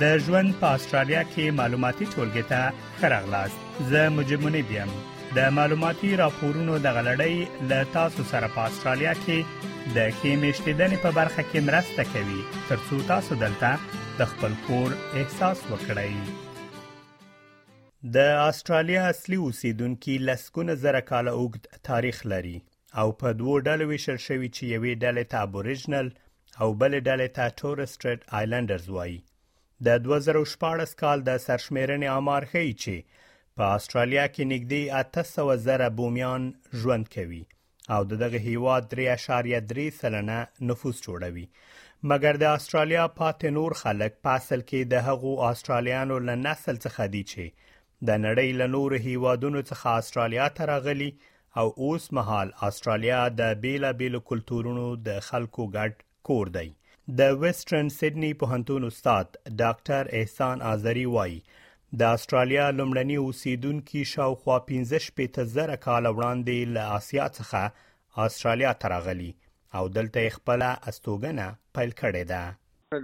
د ژوند په استرالیا کې معلوماتي ټولګي ته خرغلاست زه مجمنه دیم د معلوماتي راپورونو د غلړۍ ل تاسو سره په استرالیا کې د کیمشتیدنې په برخه کې مرسته کوي ترڅو تاسو دلته د خپل کور احساس وکړئ د استرالیا اصلي اوسیدونکي لسګونه زره کاله اوږد تاریخ لري او په دوو ډلو ویشل شوي چې یوې ډلې ته ابوریجنل او بلې ډلې ته تورستریټ آیلندرز وایي د 2014 کال د سرشمیرنې آمار ښیي چې په استرالیا کې نږدې 800 زره بومیان ژوند کوي او د دغه هیواد 3.3 سلنه نفوس جوړوي مګر د استرالیا پاتې نور خلک په اصل کې د هغو استرالیانو له نسل څخه دي چې د نړۍ له نورو هیوادونو څخه استرالیا ته راغلي او اوس مهال استرالیا د بیلابیلو کلتورونو د خلکو ګډ کور دی د ویسټرن سیدنی پوهنتون استاد ډاکټر احسان آذری وایي د استرالیا لومړني اوسیدونکي شاوخوا 15 زره کال وړاندې له آسیا څخه استرالیا ته راغلي او دلته یې خپله استوګنه پیل کړې ده.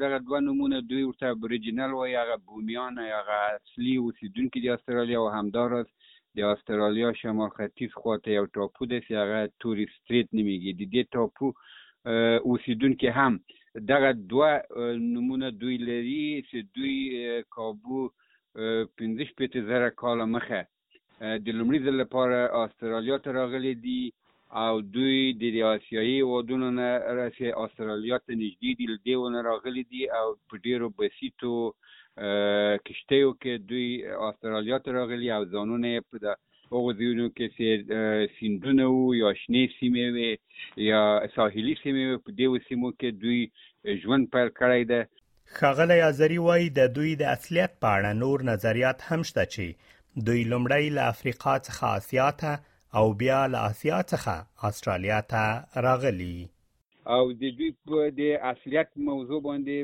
دغه دوه نومونه دوی ورته ابوریجینل وایي، هغه بومیان هغه اصلي اوسیدونکي د استرالیا او همداراز د استرالیا شمال ختیځ خواته یو ټاپو دی چې هغه توري ستریت نومیږي. د دې ټاپو اوسیدونکي هم دغه دوه نومونه دوی لري چې دوی کابو پنځه شپېته زره کاله مخه د لومړي ځل لپاره استرالیا ته راغلي دي او دوی د د آسیایي هېوادونو نه چې استرالیا ته نږدې دي له دې ونه راغلي دي او په ډېرو بسیتو کشتیو کې دوی استرالیا ته راغلي او ځانونه یې په هغو ځایونو کې چې سیندونه وو یا شنې سیمې وې یا ساحلي سیمې وې په دې سیمو کې دوی ژوند پیل کړی دی ښاغلی ازری وایي د دوی د اصلیت په اړه نور نظریات هم شته چې دوی لومړی له افریقا څخه آسیا ته او بیا له آسیا څخه استرالیا ته راغلي او د دوی په د اصلیت موضوع باندې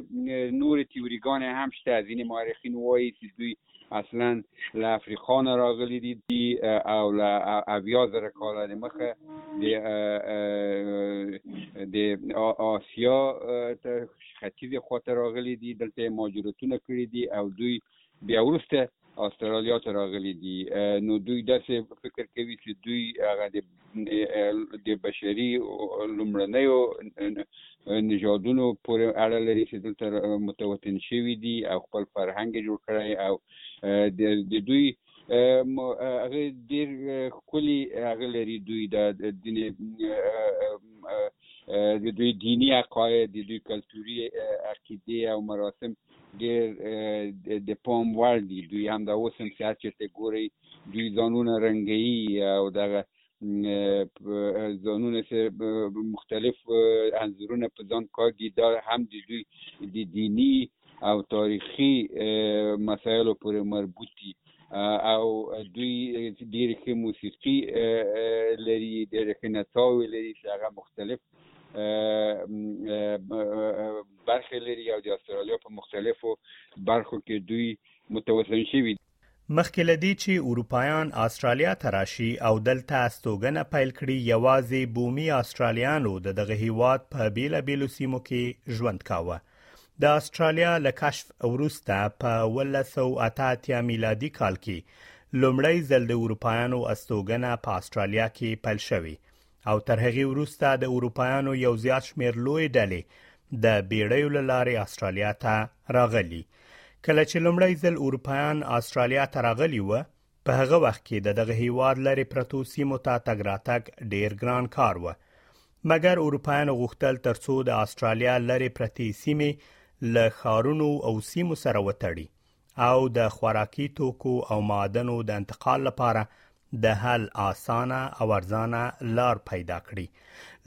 نور تیوری ګانې هم شته از این مورخین وایي چې دوی اصلا له افریقا نه راغلي دي او له اویا زره کاله د مخه د د آسیا ته ختیځې خواته راغلي دي دلته مهاجرتونه کړي دي او دوی بیا ورسته استرالیا ته راغلي دي نو دوی داسې فکر کوي چې دوی هغه د د بشري لومړنیو نژادونو پورې اړه لري چې دلته متوطن شوي دي او خپل فرهنګ جوړ کړی او د دوی هغه ډیر کلی هغه لري دوی د دین د دوی دینی عقاید د دوی کلتوري عقیده او مراسم ډیر د پام وړ دي دوی هم دا اوس هم سیاست چیرته ګوري دوی ځانونه رنګي او دغه ځانونه سره مختلف انځورونه په ځان کاږي دا هم د دوی د دینی او تاریخي مسایلو پورې مربوط دي او دوی ډېر ښه موسیقي لري ډېر ښه نڅاوې لري چې هغه مختلف برخې لري او د استرالیا په مختلفو برخو کې دوی متوطن شوي مخکې لدی چې اروپایان استرالیا ته راشي او دلته استوګنه پیل کړي یوازې بومي استرالیانو د دغه هیواد په بیلا بیلو سیمو کې ژوند کاوه د استرالیا له کشف وروسته په 1988 میلادي کال کې لومړی ځل د اروپایانو استوګنه په استرالیا کې پیل شوه او تر هغې وروسته د اروپایانو یو زیات شمیر لوی ډلې د بیړیو لارې استرالیا ته راغلي کله چې لومړی ځل اروپایان استرالیا ته راغلي و په هغه وخت کې د دغه هیواد لرې پرتو سیمو ته تګ راتګ ډیر ګران کار و مګر اروپایان غوښتل ترڅو د استرالیا لرې پرتې سیمې له خارونو او سیمو سره وتړي او د خوراکي توکو او معادنو د انتقال لپاره د حل آسانه او ارزانه لار پیدا کړي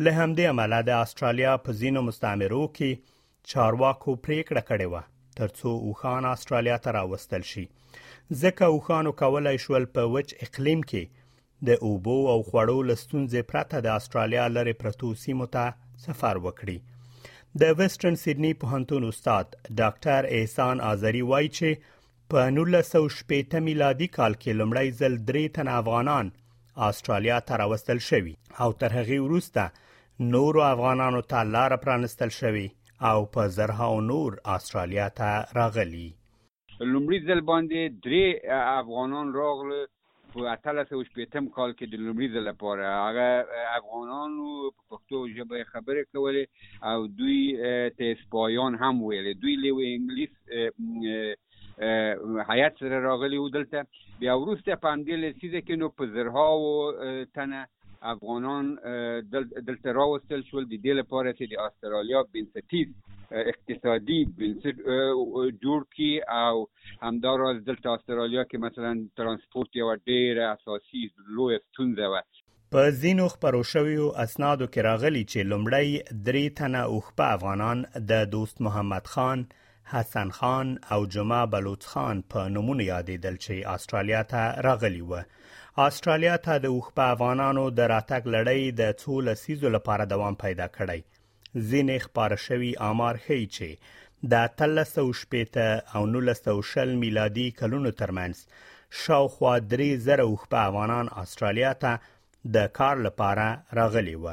له همدې امله د استرالیا په ځینو مستعمرو کې چارواکو پریکړه کړې و ترڅو اوخان استرالیا ته راوستل شي ځکه اوخانو کولای شول په وچ اقلیم کې د اوبو او خوړو له ستونزې پرته د استرالیا لرې پرتو سیمو ته سفر وکړي د ویسټرن سیدنی پوهنتون استاد ډاکټر احسان آذری وایي چې په 1960 میلادي کال کې لومړی ځل درې تن افغانان استرالیا ته راوستل شوي او تر هغه وروسته نورو افغانانو ته لار پرانستل شوې او په زرهاو نور استرالیا ته راغلي لومړي ځل باندې درې افغانان راغلو په اتلس سوه شپېتم کال کې د لومړي ځل لپاره هغه افغانانو په پښتو ژبه یې خبرې کولې او دوی ته سپایان هم ویلې دوی له یوه انګلیس هیئت سره راغلي وو دلته بیا وروسته په همدې لسیزه کې نو په زرهاو تنه افغانان دل دلته راوستل شول د دې لپاره چې د استرالیا بنسټیز اقتصادي بنسټ جوړ کی او همداراز دلته استرالیا کې مثلا ترانسپورت یو ډیره اساسي لوی ستونزه وه په ځینو خبرو شویو اسنادو کې راغلي چې لومړی درې تنه اوښپه افغانان د دوست محمد خان حسن خان او جمعه بلوڅ خان په نومونو یادېدل چې استرالیا ته راغلي و استرالیا ته د اوښبه افغانانو د راتګ لړۍ د څو لسیزو لپاره دوام پیدا کړی ځینې خبره شوی آمار ښیي چې د 1380 او 1900 میلادي کلونو ترمنځ شاوخوا 3000 اوښبه افغانان استرالیا ته د کار لپاره راغلي و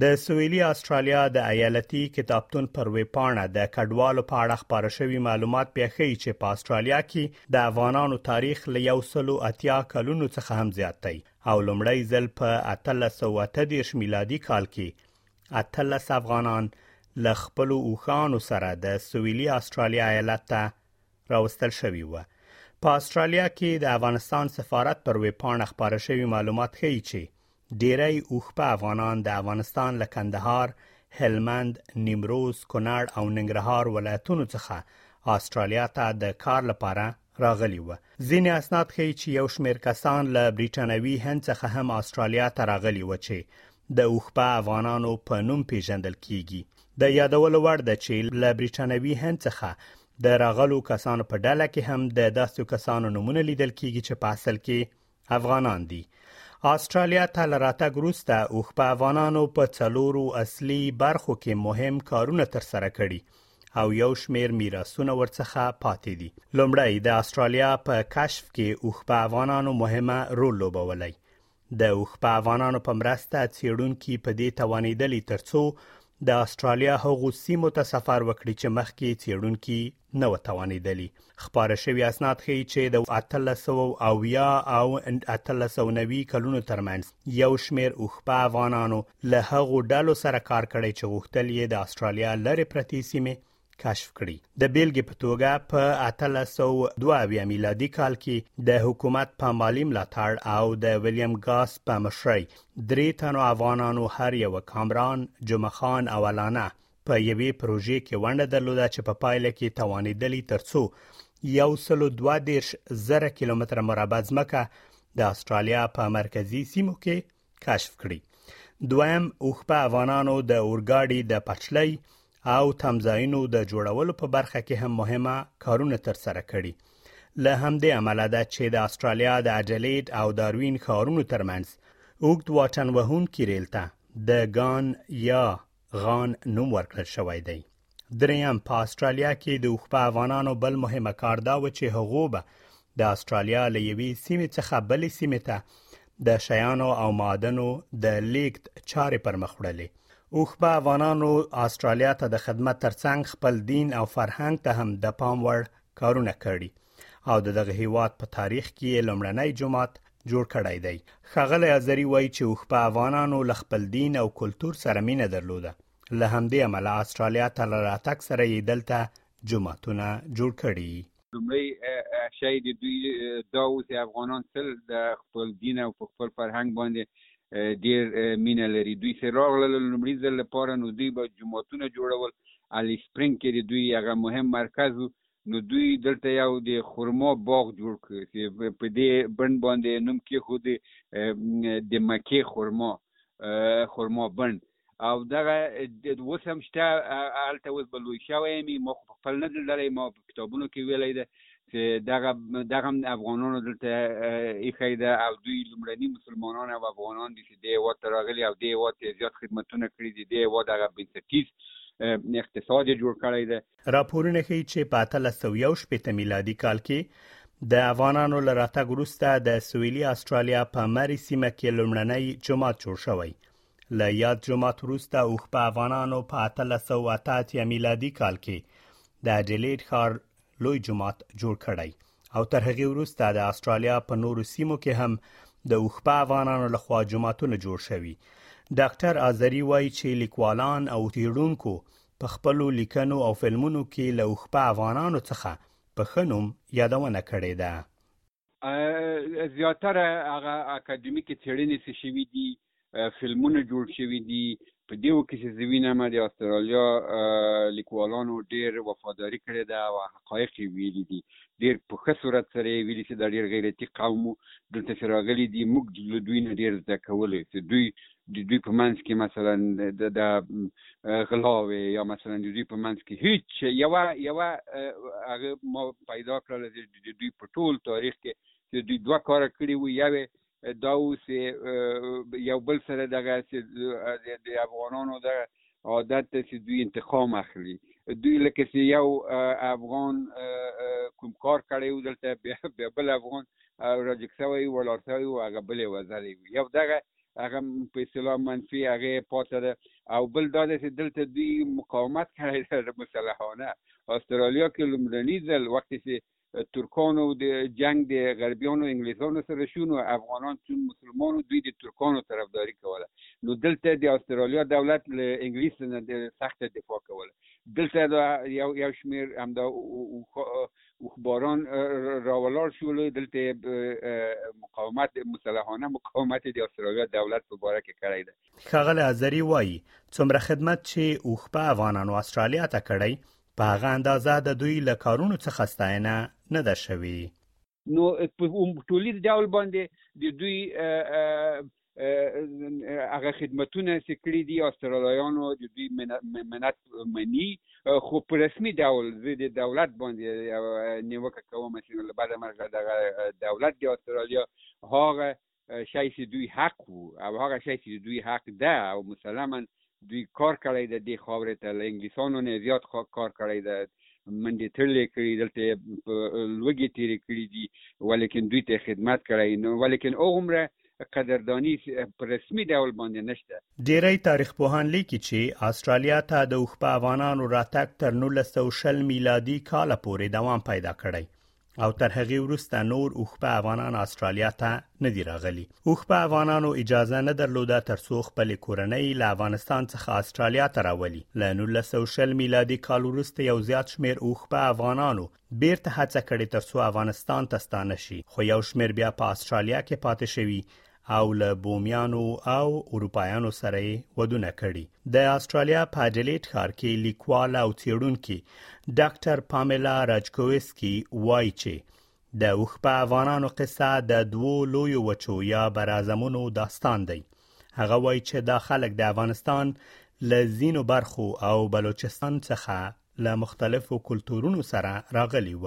د سویلي استرالیا د ایالتي کتابتون پر ویبپاڼه د کډوالو په اړه خبره شوی معلومات بیا ښیي چې په استرالیا کې د افغانانو تاریخ له یو سلو اتیا کلونو څخه هم زیات دی او لومړی ځل په 1313 میلادي کال کې 18 افغانان له خپل اوخانو سره د سویلي استرالیا ایالت ته راوستل شوی و په استرالیا کې د افغانستان سفارت پر ویبپاڼه خبره شوی معلومات ښیي چې ډیری اوښپه افغانان د افغانستان له کندهار هلمند نیمروز کونړ او ننګرهار ولایتونو څخه استرالیا ته د کار لپاره راغلی و ځینې اسناد ښیي چې یو شمېر کسان له بریټانوي هند څخه هم استرالیا ته راغلی و چې د اوښبه افغانانو په نوم پیژندل کیږي د یادولو وړ ده چې له بریټانوي هند څخه د راغلو کسانو په ډله کې هم د داسې کسانو نمونه لیدل کیږي چې په اصل کې افغانان دي استرالیا ته لراتګ وروسته او په افغانانو په څلورو اصلي برخو کې مهم کارونه تر سره کړي او یو شمیر میراثونه ورڅخه پاتې دي لومړی د استرالیا په کشف کې او په افغانانو مهمه رول لوبولای د اوښبه افغانانو په مرسته څېړونکي په دې توانېدلي ترڅو د استرالیا هغو سیمو ته سفر وکړي چې مخکې څېړونکي نه و توانېدلي خپاره شوي اسناد ښیي چې د 1380 او 1390 کلونو ترمنځ یو شمېر اوښبه افغانانو له هغو ډلو سره کار کړی چې غوښتل یې د استرالیا لرې پرتې سیمې کشف کړي د بیلګې په توګه په 1802 میلادي کال کې د حکومت په مالی ملاتړ او د ویلیام ګاس په مشرۍ درې تنو افغانانو هر یو کامران جمعه خان او علانه په یوې پروژې کې ونډه درلوده چې په پایله کې توانیدلی ترڅو یو سلو دوه دیرش زره کیلومتر مربع ځمکه د استرالیا په مرکزی سیمو کې کشف کړي دویم اوخپه افغانانو د اورګاډي د پټلۍ او تمځایونو د جوړولو په برخه کې هم مهمه کارونه تر سره کړي له همدې امله ده چې د استرالیا د اډلیډ او داروین ښارونو ترمنځ اوږد واټن وهونکي ریل ته د ګان یا غان نوم ورکړل شوی دی دریم په استرالیا کې د اوخپه افغانانو بل مهمه کار دا و چې هغو به د استرالیا له یوې سیمې څخه بلې سیمې ته د شیانو او معادنو د لیکت چارې پر مخ وړلې اوخبه افغانانو استرالیا ته د خدمت ترڅنګ خپل دین او فرهنګ ته هم د پام وړ کارونه کړي او د دغه هیواد په تاریخ کې لومړنی جماعت جوړ کړی دی ښاغلی ازری وایي چې اوښپه افغانانو له خپل دین او کلتور سره مینه درلوده له همدې امله استرالیا ته له راتګ سره یې دلته جوماتونه جوړ کړي لومړی شی د دوی دا و چې افغانان تل د خپل دین او په خپل فرهنګ باندې ډیر مینه لري دوی چې راغلل لومړي ځل لپاره نو دوی به جوماتونه جوړول علي سپرینګ کې د دوی هغه مهم مرکز و نو دوی دلته یو د خرما باغ جوړ کړ چې په دې بڼ باندې نوم کېښود د مکې خرما خرما بڼ او دغه اوس هم شته هلته اوس به لوی شوی یم ما خو په خپل نه لیدلی ما په کتابونو کې ویلی ده چې دغه دغه افغانانو دلته ایښی ده او دوی لومړني مسلمانان او افغانان دي چې دې هېواد ته راغلي او دې هېواد ته زیات خدمتونه کړي دي دې هېواد هغه بنسټیز اقتصاد یې جوړ کړی ده راپورونه ښیي چې په اتلس سوه یو شپېته میلادي کال کې د افغانانو له راتګ وروسته د سویلي استرالیا په مري سیمه کې لومړنی جومات جوړ شوی له یاد جومات وروسته اوښ په افغانانو په اتلس سوه اته اتیا میلادي کال کې د اډیلیډ ښار لوی جومات جوړ کړی او تر هغې وروسته د استرالیا په نورو سیمو کې هم د اوښپه افغانانو لخوا جوماتونه جوړ شوي ډاکټر آزری وایي چې لیکوالان او تیړونکو په خپلو لیکنو او فلمونو کې له اوښپه افغانانو څخه په ښه نوم یادونه کړې ده. زیاتره هغه اکاډمیکې څېړنې چې شوي دي، فلمونه جوړ شوي دي، په دېو کې چې زه وینم د استرالیا لیکوالانو ډېر وفاداري کړې ده او حقایق یې ویلي دي، ډېر په ښه صورت سره یې ویلي چې دا ډېر غیرتي قوم و، دلته چې راغلي دي موږ له دوی نه ډېر زده کولو چې دوی د دوی په منځ کې مثلا د غلاوې یا مثلا د دوی په منځ کې هیڅ یو یو هغه ما پیدا کړل چې د دوی په ټول تاریخ کې چې دوی دوه کار کړی وو یو دا اوس یو بل سره دغه د افغانانو د عادت ته چې دوی انتقام اخلي دوی لکه چې یو افغان کوم کار کړی و دلته بیا بل افغان راجک شوی ولاړ شوی و هغه بلې وزلی یو دغه هغه په اصطلاح منفي هغه پاتې ده او بل دا ده چې دلته دوی مقاومت کړی ده مسلحانه استرالیا کې لومړنی ځل وخت چې ترکانو د جنگ د غربیانو انګلیسانو سره شونو افغانان چون مسلمانو دوی د ترکانو طرفداري کوله نو دلته د استرالیا دولت له انګلیس نه د سخت دفاع کوله دلته یو یو شمیر همدا اوښباران راولاړ شول دلته مقاومت مسلحانه مقاومت د استرالیا دولت په باره کې کړی دی ښاغلی ازری وایي څومره خدمت چې اوښبه افغانانو استرالیا ته کړی په هغه اندازه د دوی له کارونو څخه ستاینه نه ده شوې نو په ټولیز ډول باندې د دوی هغه خدمتونه چې کړی دي استرالیانو د دوی منت مني خو په رسمي ډول زه د دولت باندې نیوکه کوم چې له بده مرغه دغه دولت د استرالیا هغه شی چې دوی حق وو او هغه شی چې دوی حق ده او مسلما دوی کار کړی ده دې خاورې ته له انګلیسانو نه زیات کار کړی ده منډې تړلې کړي دلته په لوږې تیرې کړي دي ولیکن دوی ته خدمت کړی نو ولیکن هغومره قدردانی په رسمي ډول باندې نشته ډیری تاریخ پوهان لیکي چې استرالیا ته د اوښپه افغانانو راتګ تر 1900 میلادي کال پورې دوام پیدا کړی او تر هغه وروسته نور اوخپه افغانان استرالیا ته نه دی راغلی اوخپه افغانانو اجازه نه درلوده ترڅو خپل کورنۍ له افغانستان څخه استرالیا ته راولي له 1920 میلادي کال وروسته یو زیات شمیر اوخپه افغانانو بیرته هڅه کړې ترڅو افغانستان ته ستانه شي خو یو شمیر بیا په استرالیا کې پاتې شوی او له بومیانو او اروپایانو سره یې ودونه کړي د استرالیا په اډلیټ ښار کې لیکوال او څېړونکي ډاکټر پامیلا راجکوسکي وایي چې د اوښ په افغانانو قصه د دوو لویو وچو یا برازمونو داستان دی هغه وایي چې دا خلک د افغانستان له ځینو برخو او بلوچستان څخه له مختلفو کلتورونو سره راغلي و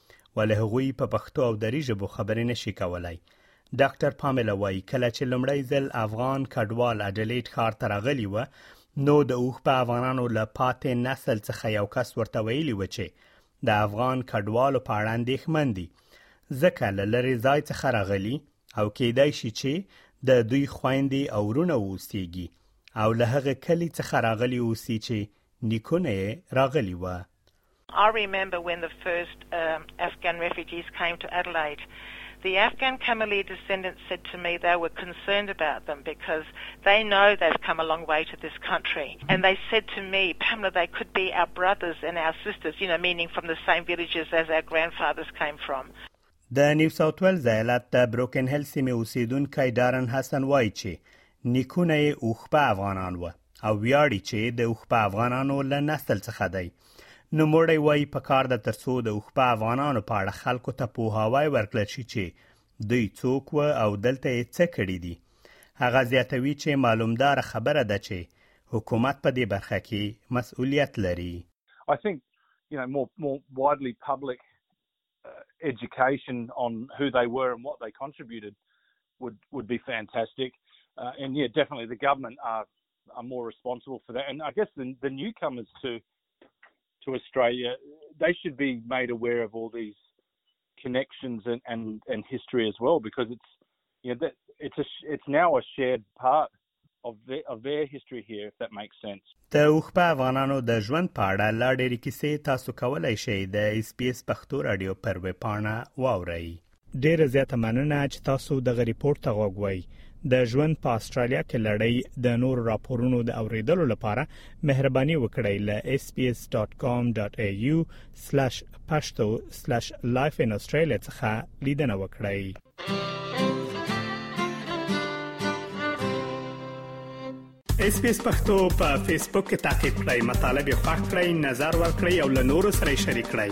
ولې هغوی په پښتو او دری ژبو خبرې نشي کولای ډاکټر پاملا وایي کله چې لمړی ځل افغان کډوال اډلیټ ښار ته راغلی و نو د اوښ په افغانانو له پاتې نسل څخه یو کس ورته ویلی و چې د افغان کډوالو په اړه اندېښمن دي ځکه له لرې ځای څخه راغلي او کېدای شي چې د دوی خويندې او ورونه اوسېږي او له هغه کلی څخه راغلي اوسي چې نیکونه یې راغلي وه I remember when the first um, Afghan refugees came to Adelaide the Afghan Kamali descendants said to me they were concerned about them because they know they've come a long way to this country. And they said to me, Pamela, they could be our brothers and our sisters, you know, meaning from the same villages as our grandfathers came from. د نیو ساوت ویلز ایالت د بروکن هل سیمې اوسیدونکی ډارن حسن وایي چې نیکونه یې اوښپه افغانان و او ویاړي چې د اوښپه افغانانو له نسل څخه دی نوموړی وایي په کار ده ترڅو د اوښپه افغانانو په اړه خلکو ته پوهاوی ورکړل شي چې دوی څوک و او دلته یې څه کړي دي هغه زیاتوي چې معلومدار خبره ده چې حکومت په دې برخه کې مسؤلیت لري I think you know more more widely public education on who they were and what they contributed would would be fantastic uh, and yeah definitely the government are are more responsible for that and I guess the the newcomers to uh, to Australia, they should be made aware of all these connections and, and, and history as well, because it's you know that it's a, it's now a shared part د اوښبه افغانانو د ژوند په اړه لا ډېرې کیسې تاسو کولی شئ د اس بي اس پښتو راډیو پر ویبپاڼه واورئ. ډېره زیاته مننه چې تاسو دغه ریپورټ ته غوږ وئ. د ژوند په اسټرالیا کې لړۍ د نورو راپورونو د اوریدلو لپاره مهرباني وکړئ له sbs.com.au/pashto/lifeinaustralia څخه لیدنه وکړئ. اس پی اس پختو په فیسبوک کې تا کې پلی مطلب یو فاک کړئ نظر ور کړئ او له نورو سره شریک کړئ